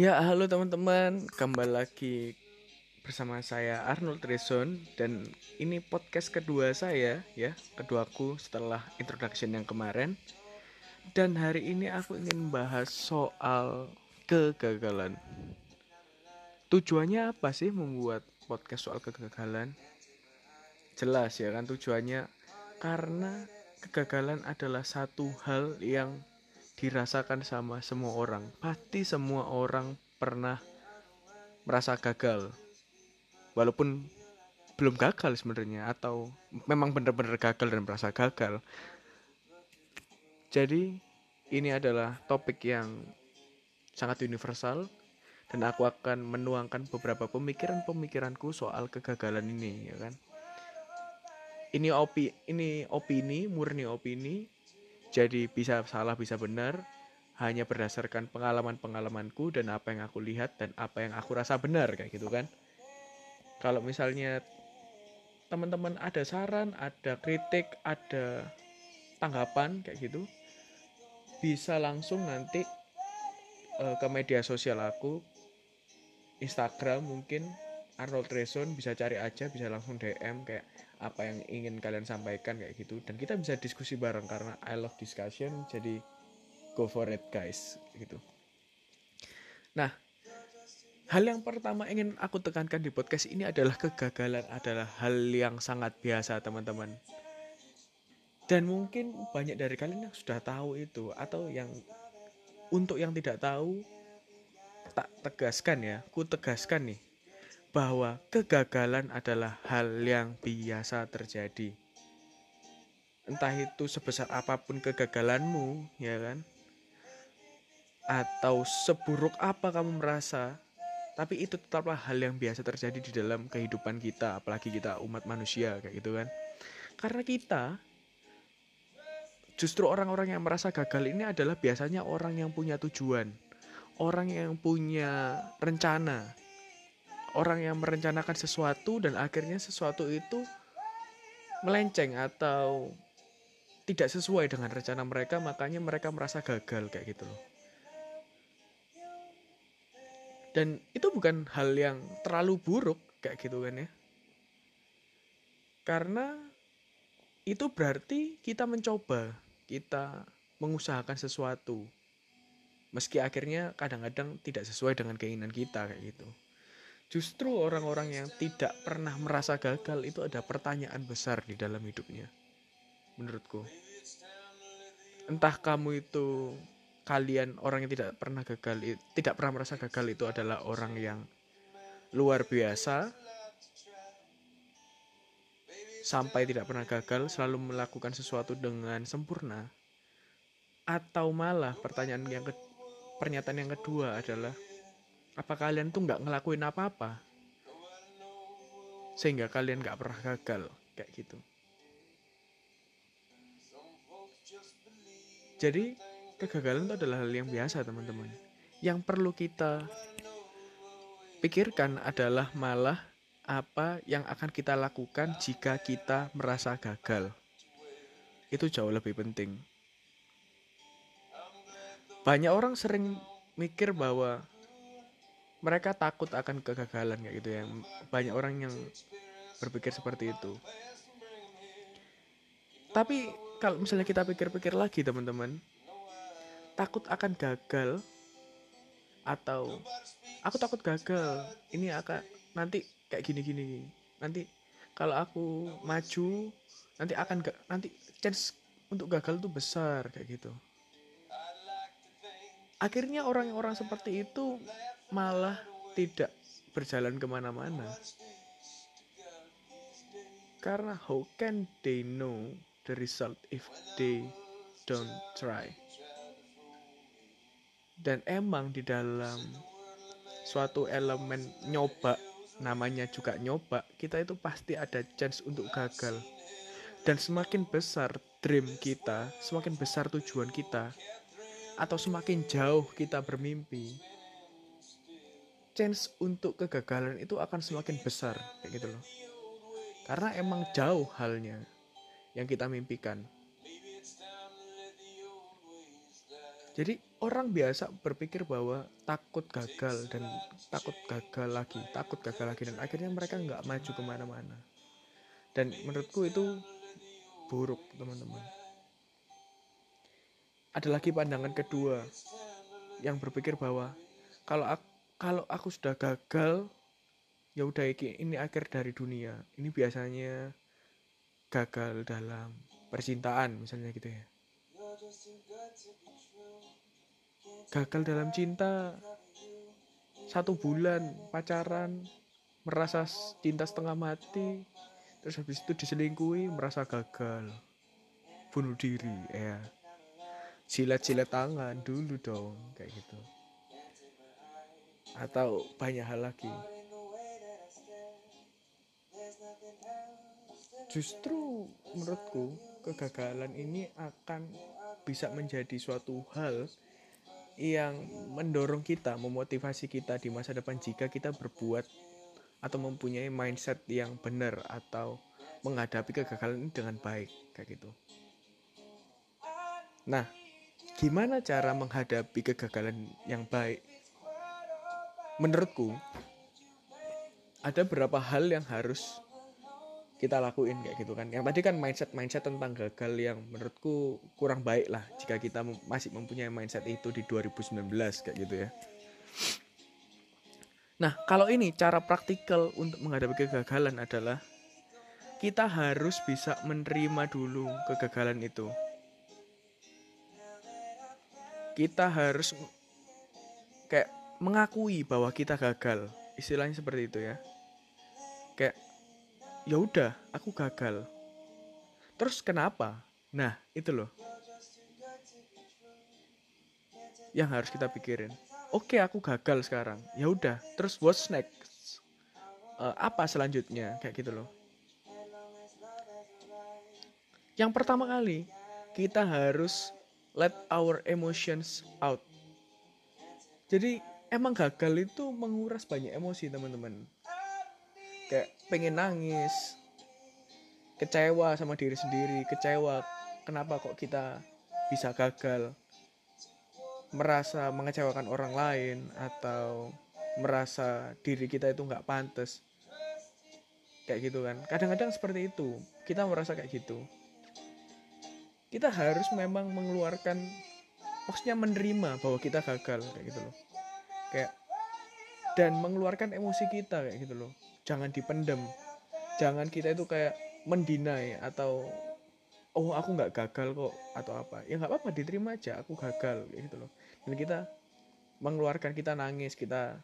Ya, halo teman-teman, kembali lagi bersama saya Arnold Reson dan ini podcast kedua saya ya, keduaku setelah introduction yang kemarin. Dan hari ini aku ingin membahas soal kegagalan. Tujuannya apa sih membuat podcast soal kegagalan? Jelas ya kan tujuannya karena kegagalan adalah satu hal yang dirasakan sama semua orang. Pasti semua orang pernah merasa gagal. Walaupun belum gagal sebenarnya atau memang benar-benar gagal dan merasa gagal. Jadi ini adalah topik yang sangat universal dan aku akan menuangkan beberapa pemikiran-pemikiranku soal kegagalan ini ya kan. Ini opi ini opini, murni opini jadi bisa salah bisa benar hanya berdasarkan pengalaman-pengalamanku dan apa yang aku lihat dan apa yang aku rasa benar kayak gitu kan. Kalau misalnya teman-teman ada saran, ada kritik, ada tanggapan kayak gitu, bisa langsung nanti uh, ke media sosial aku, Instagram mungkin Arnold Reson bisa cari aja, bisa langsung DM kayak apa yang ingin kalian sampaikan kayak gitu. Dan kita bisa diskusi bareng karena I love discussion jadi go for it guys gitu. Nah hal yang pertama ingin aku tekankan di podcast ini adalah kegagalan adalah hal yang sangat biasa teman-teman. Dan mungkin banyak dari kalian yang sudah tahu itu atau yang untuk yang tidak tahu tak tegaskan ya. Ku tegaskan nih bahwa kegagalan adalah hal yang biasa terjadi. Entah itu sebesar apa pun kegagalanmu, ya kan? Atau seburuk apa kamu merasa, tapi itu tetaplah hal yang biasa terjadi di dalam kehidupan kita, apalagi kita umat manusia kayak gitu kan. Karena kita justru orang-orang yang merasa gagal ini adalah biasanya orang yang punya tujuan, orang yang punya rencana, orang yang merencanakan sesuatu dan akhirnya sesuatu itu melenceng atau tidak sesuai dengan rencana mereka makanya mereka merasa gagal kayak gitu loh. Dan itu bukan hal yang terlalu buruk kayak gitu kan ya. Karena itu berarti kita mencoba kita mengusahakan sesuatu. Meski akhirnya kadang-kadang tidak sesuai dengan keinginan kita kayak gitu Justru orang-orang yang tidak pernah merasa gagal itu ada pertanyaan besar di dalam hidupnya. Menurutku. Entah kamu itu kalian orang yang tidak pernah gagal tidak pernah merasa gagal itu adalah orang yang luar biasa sampai tidak pernah gagal selalu melakukan sesuatu dengan sempurna atau malah pertanyaan yang ke, pernyataan yang kedua adalah apa kalian tuh nggak ngelakuin apa-apa? Sehingga kalian nggak pernah gagal kayak gitu. Jadi kegagalan itu adalah hal yang biasa teman-teman. Yang perlu kita pikirkan adalah malah apa yang akan kita lakukan jika kita merasa gagal. Itu jauh lebih penting. Banyak orang sering mikir bahwa mereka takut akan kegagalan kayak gitu ya. Banyak orang yang berpikir seperti itu. Tapi kalau misalnya kita pikir-pikir lagi teman-teman takut akan gagal atau aku takut gagal ini akan nanti kayak gini-gini. Nanti kalau aku maju nanti akan nanti chance untuk gagal itu besar kayak gitu. Akhirnya orang-orang seperti itu malah tidak berjalan ke mana-mana. Karena how can they know the result if they don't try? Dan emang di dalam suatu elemen nyoba, namanya juga nyoba, kita itu pasti ada chance untuk gagal. Dan semakin besar dream kita, semakin besar tujuan kita, atau semakin jauh kita bermimpi, chance untuk kegagalan itu akan semakin besar kayak gitu loh. Karena emang jauh halnya yang kita mimpikan. Jadi orang biasa berpikir bahwa takut gagal dan takut gagal lagi takut gagal lagi dan akhirnya mereka nggak maju ke mana-mana. Dan menurutku itu buruk teman-teman. Ada lagi pandangan kedua yang berpikir bahwa kalau aku, kalau aku sudah gagal ya udah ini akhir dari dunia. Ini biasanya gagal dalam percintaan misalnya gitu ya. Gagal dalam cinta. Satu bulan pacaran merasa cinta setengah mati terus habis itu diselingkuhi merasa gagal. Bunuh diri ya. Silat-silat tangan dulu dong kayak gitu atau banyak hal lagi justru menurutku kegagalan ini akan bisa menjadi suatu hal yang mendorong kita, memotivasi kita di masa depan jika kita berbuat atau mempunyai mindset yang benar atau menghadapi kegagalan ini dengan baik kayak gitu. Nah, gimana cara menghadapi kegagalan yang baik? Menurutku ada beberapa hal yang harus kita lakuin kayak gitu kan. Yang tadi kan mindset mindset tentang gagal yang menurutku kurang baik lah jika kita masih mempunyai mindset itu di 2019 kayak gitu ya. Nah kalau ini cara praktikal untuk menghadapi kegagalan adalah kita harus bisa menerima dulu kegagalan itu. Kita harus kayak mengakui bahwa kita gagal. Istilahnya seperti itu ya. Kayak ya udah aku gagal. Terus kenapa? Nah itu loh. Yang harus kita pikirin. Oke aku gagal sekarang. Ya udah terus what's next? Uh, apa selanjutnya? Kayak gitu loh. Yang pertama kali kita harus let our emotions out. Jadi emang gagal itu menguras banyak emosi teman-teman. Kayak pengen nangis kecewa sama diri sendiri kecewa kenapa kok kita bisa gagal. Merasa mengecewakan orang lain atau merasa diri kita itu nggak pantas. Kayak gitu kan. Kadang-kadang seperti itu. Kita merasa kayak gitu. Kita harus memang mengeluarkan maksudnya menerima bahwa kita gagal kayak gitu loh kayak dan mengeluarkan emosi kita kayak gitu loh. Jangan dipendem. Jangan kita itu kayak mendinai atau oh aku nggak gagal kok atau apa. Ya nggak apa-apa diterima aja aku gagal gitu loh. Dan kita mengeluarkan kita nangis kita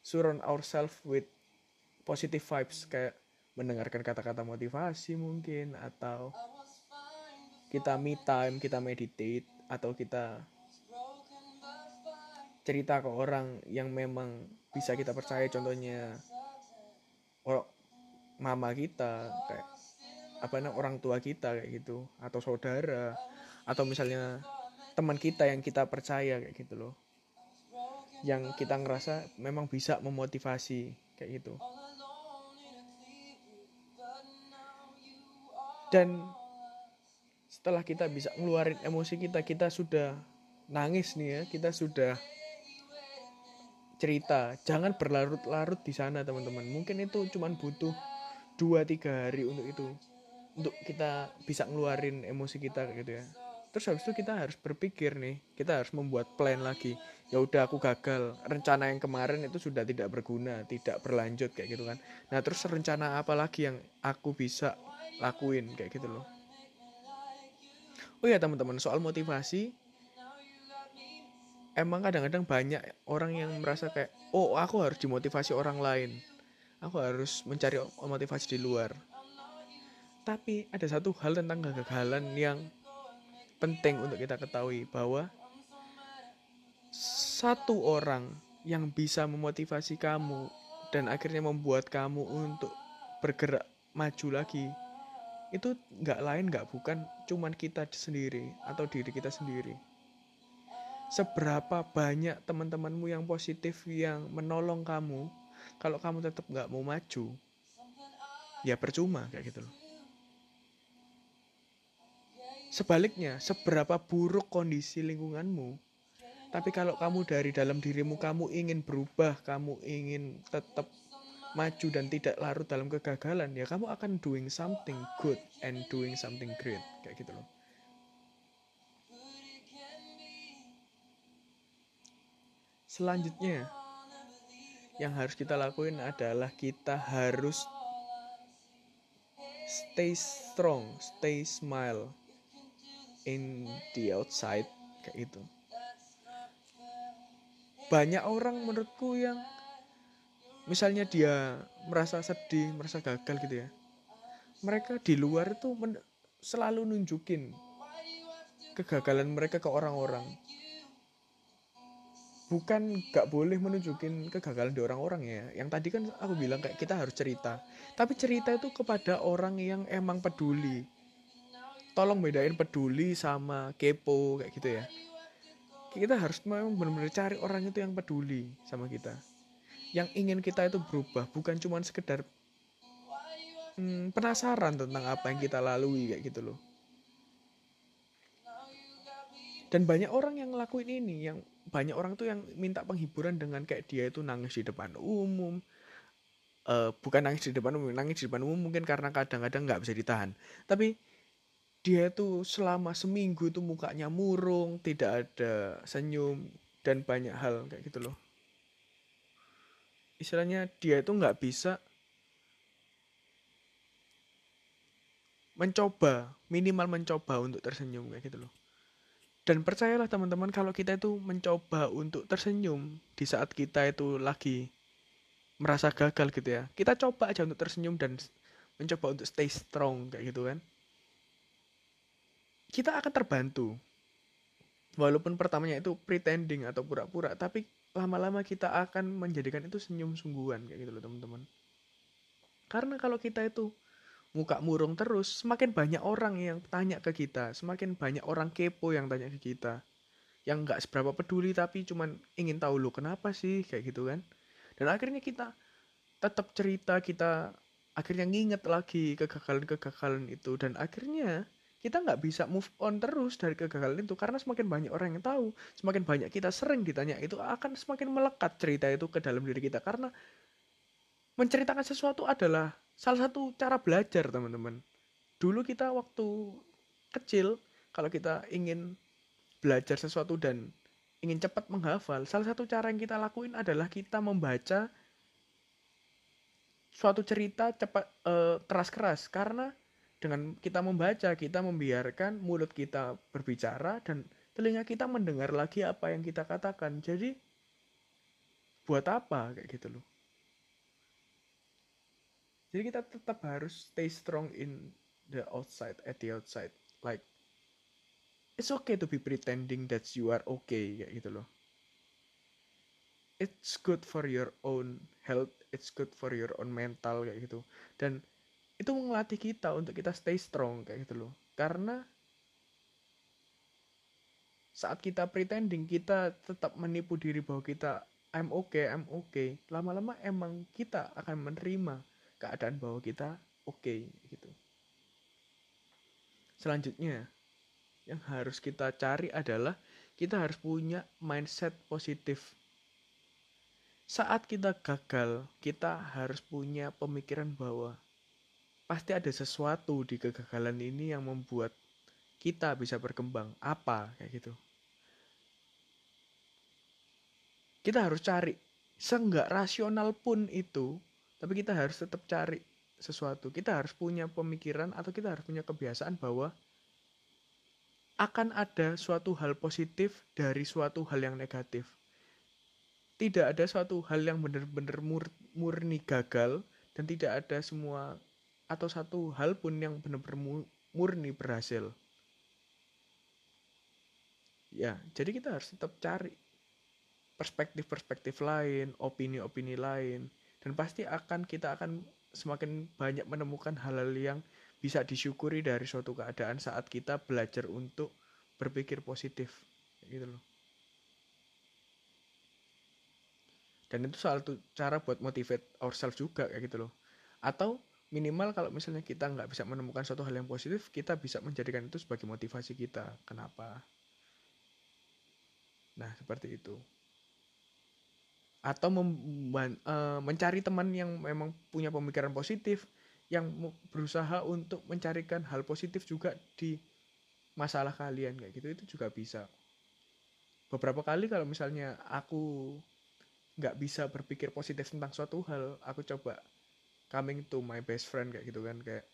surround ourselves with positive vibes kayak mendengarkan kata-kata motivasi mungkin atau kita me time kita meditate atau kita cerita ke orang yang memang bisa kita percaya contohnya orang mama kita kayak apa namanya orang tua kita kayak gitu atau saudara atau misalnya teman kita yang kita percaya kayak gitu loh. Yang kita ngerasa memang bisa memotivasi kayak gitu. Dan setelah kita bisa ngeluarin emosi kita kita sudah nangis nih ya kita sudah cerita. Jangan berlarut-larut di sana teman-teman. Mungkin itu cuma butuh dua tiga hari untuk itu. Untuk kita bisa ngeluarin emosi kita gitu ya. Terus habis itu kita harus berpikir nih. Kita harus membuat plan lagi. Ya udah aku gagal. Rencana yang kemarin itu sudah tidak berguna tidak berlanjut kayak gitu kan. Nah terus rencana apa lagi yang aku bisa lakuin kayak gitu loh. Oh ya teman-teman soal motivasi emang kadang-kadang banyak orang yang merasa kayak oh aku harus dimotivasi orang lain. Aku harus mencari motivasi di luar. Tapi ada satu hal tentang kegagalan yang penting untuk kita ketahui bahwa satu orang yang bisa memotivasi kamu dan akhirnya membuat kamu untuk bergerak maju lagi itu nggak lain nggak bukan cuman kita sendiri atau diri kita sendiri seberapa banyak teman-temanmu yang positif yang menolong kamu kalau kamu tetap nggak mau maju ya percuma kayak gitu loh. Sebaliknya seberapa buruk kondisi lingkunganmu tapi kalau kamu dari dalam dirimu kamu ingin berubah kamu ingin tetap maju dan tidak larut dalam kegagalan ya kamu akan doing something good and doing something great kayak gitu loh selanjutnya yang harus kita lakuin adalah kita harus stay strong stay smile in the outside kayak gitu banyak orang menurutku yang misalnya dia merasa sedih, merasa gagal gitu ya. Mereka di luar itu selalu nunjukin kegagalan mereka ke orang-orang. Bukan gak boleh menunjukin kegagalan di orang-orang ya. Yang tadi kan aku bilang kayak kita harus cerita. Tapi cerita itu kepada orang yang emang peduli. Tolong bedain peduli sama kepo kayak gitu ya. Kita harus memang benar-benar cari orang itu yang peduli sama kita yang ingin kita itu berubah bukan cuma sekedar hmm, penasaran tentang apa yang kita lalui kayak gitu loh dan banyak orang yang ngelakuin ini yang banyak orang tuh yang minta penghiburan dengan kayak dia itu nangis di depan umum. Uh, bukan nangis di depan umum nangis di depan umum mungkin karena kadang-kadang nggak bisa ditahan. Tapi dia itu selama seminggu itu mukanya murung tidak ada senyum dan banyak hal kayak gitu loh. Istilahnya dia itu nggak bisa mencoba minimal mencoba untuk tersenyum kayak gitu loh dan percayalah teman-teman kalau kita itu mencoba untuk tersenyum di saat kita itu lagi merasa gagal gitu ya. Kita coba aja untuk tersenyum dan mencoba untuk stay strong kayak gitu kan. Kita akan terbantu. Walaupun pertamanya itu pretending atau pura-pura tapi lama-lama kita akan menjadikan itu senyum sungguhan kayak gitu loh teman-teman. Karena kalau kita itu muka murung terus semakin banyak orang yang tanya ke kita semakin banyak orang kepo yang tanya ke kita. Yang nggak seberapa peduli tapi cuman ingin tahu lo kenapa sih? Kayak gitu kan. Dan akhirnya kita tetap cerita kita akhirnya nginget lagi kegagalan-kegagalan itu. Dan akhirnya kita nggak bisa move on terus dari kegagalan itu karena semakin banyak orang yang tahu semakin banyak kita sering ditanya itu akan semakin melekat cerita itu ke dalam diri kita. Karena menceritakan sesuatu adalah salah satu cara belajar teman-teman. Dulu kita waktu kecil kalau kita ingin belajar sesuatu dan ingin cepat menghafal salah satu cara yang kita lakuin adalah kita membaca suatu cerita cepat uh, keras-keras. Karena dengan kita membaca kita membiarkan mulut kita berbicara dan telinga kita mendengar lagi apa yang kita katakan. Jadi buat apa? Kayak gitu loh jadi kita tetap harus stay strong in the outside at the outside. Like it's okay to be pretending that you are okay kayak gitu loh. It's good for your own health it's good for your own mental kayak gitu. Dan itu ngelatih kita untuk kita stay strong kayak gitu loh. Karena saat kita pretending kita tetap menipu diri bahwa kita I'm okay I'm okay. Lama-lama emang kita akan menerima keadaan bahwa kita oke okay, gitu selanjutnya yang harus kita cari adalah kita harus punya mindset positif saat kita gagal kita harus punya pemikiran bahwa pasti ada sesuatu di kegagalan ini yang membuat kita bisa berkembang. Apa kayak gitu. Kita harus cari. Seenggak rasional pun itu, tapi kita harus tetap cari sesuatu. Kita harus punya pemikiran atau kita harus punya kebiasaan bahwa akan ada suatu hal positif dari suatu hal yang negatif. Tidak ada suatu hal yang benar-benar murni gagal dan tidak ada semua atau satu hal pun yang benar-benar murni berhasil. Ya, jadi kita harus tetap cari perspektif-perspektif lain, opini-opini lain, dan pasti akan kita akan semakin banyak menemukan hal-hal yang bisa disyukuri dari suatu keadaan saat kita belajar untuk berpikir positif, gitu loh. Dan itu salah satu cara buat motivate ourselves juga kayak gitu loh. Atau minimal kalau misalnya kita nggak bisa menemukan suatu hal yang positif kita bisa menjadikan itu sebagai motivasi kita kenapa nah seperti itu atau uh, mencari teman yang memang punya pemikiran positif yang berusaha untuk mencarikan hal positif juga di masalah kalian kayak gitu. Itu juga bisa. Beberapa kali kalau misalnya aku nggak bisa berpikir positif tentang suatu hal aku coba coming to my best friend kayak gitu kan. Kayak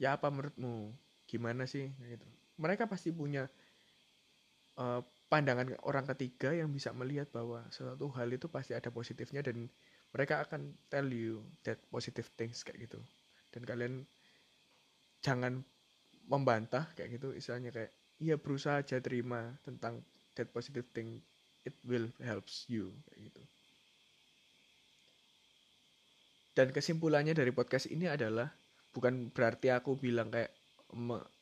ya apa menurutmu? Gimana sih? Kayak gitu. Mereka pasti punya uh, pandangan orang ketiga yang bisa melihat bahwa suatu hal itu pasti ada positifnya dan mereka akan tell you that positive things kayak gitu. Dan kalian jangan membantah kayak gitu. Istilahnya kayak iya berusaha aja terima tentang that positive thing. It will helps you kayak gitu. Dan kesimpulannya dari podcast ini adalah bukan berarti aku bilang kayak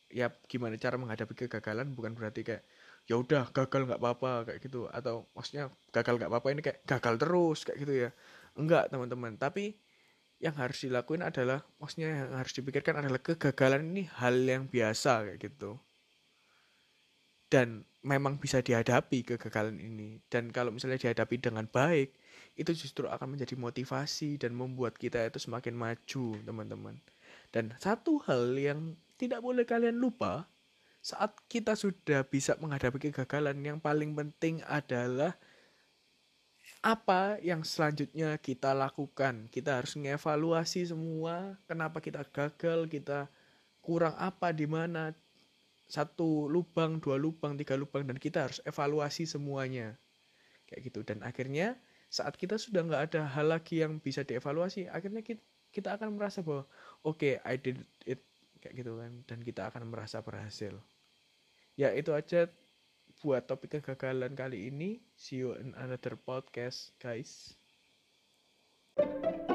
ya gimana cara menghadapi kegagalan bukan berarti kayak ya udah gagal nggak apa-apa kayak gitu. Atau maksudnya gagal nggak apa-apa ini kayak gagal terus kayak gitu ya. Enggak teman-teman. Tapi yang harus dilakuin adalah maksudnya yang harus dipikirkan adalah kegagalan ini hal yang biasa kayak gitu. Dan memang bisa dihadapi kegagalan ini. Dan kalau misalnya dihadapi dengan baik itu justru akan menjadi motivasi dan membuat kita itu semakin maju teman-teman. Dan satu hal yang tidak boleh kalian lupa saat kita sudah bisa menghadapi kegagalan yang paling penting adalah apa yang selanjutnya kita lakukan. Kita harus mengevaluasi semua kenapa kita gagal kita kurang apa di mana. Satu lubang, dua lubang, tiga lubang dan kita harus evaluasi semuanya. Kayak gitu. Dan akhirnya saat kita sudah nggak ada hal lagi yang bisa dievaluasi, akhirnya kita, akan merasa bahwa oke, okay, I did it. Kayak gitu kan. Dan kita akan merasa berhasil. Ya itu aja buat topik kegagalan kali ini. See you in another podcast, guys. thank you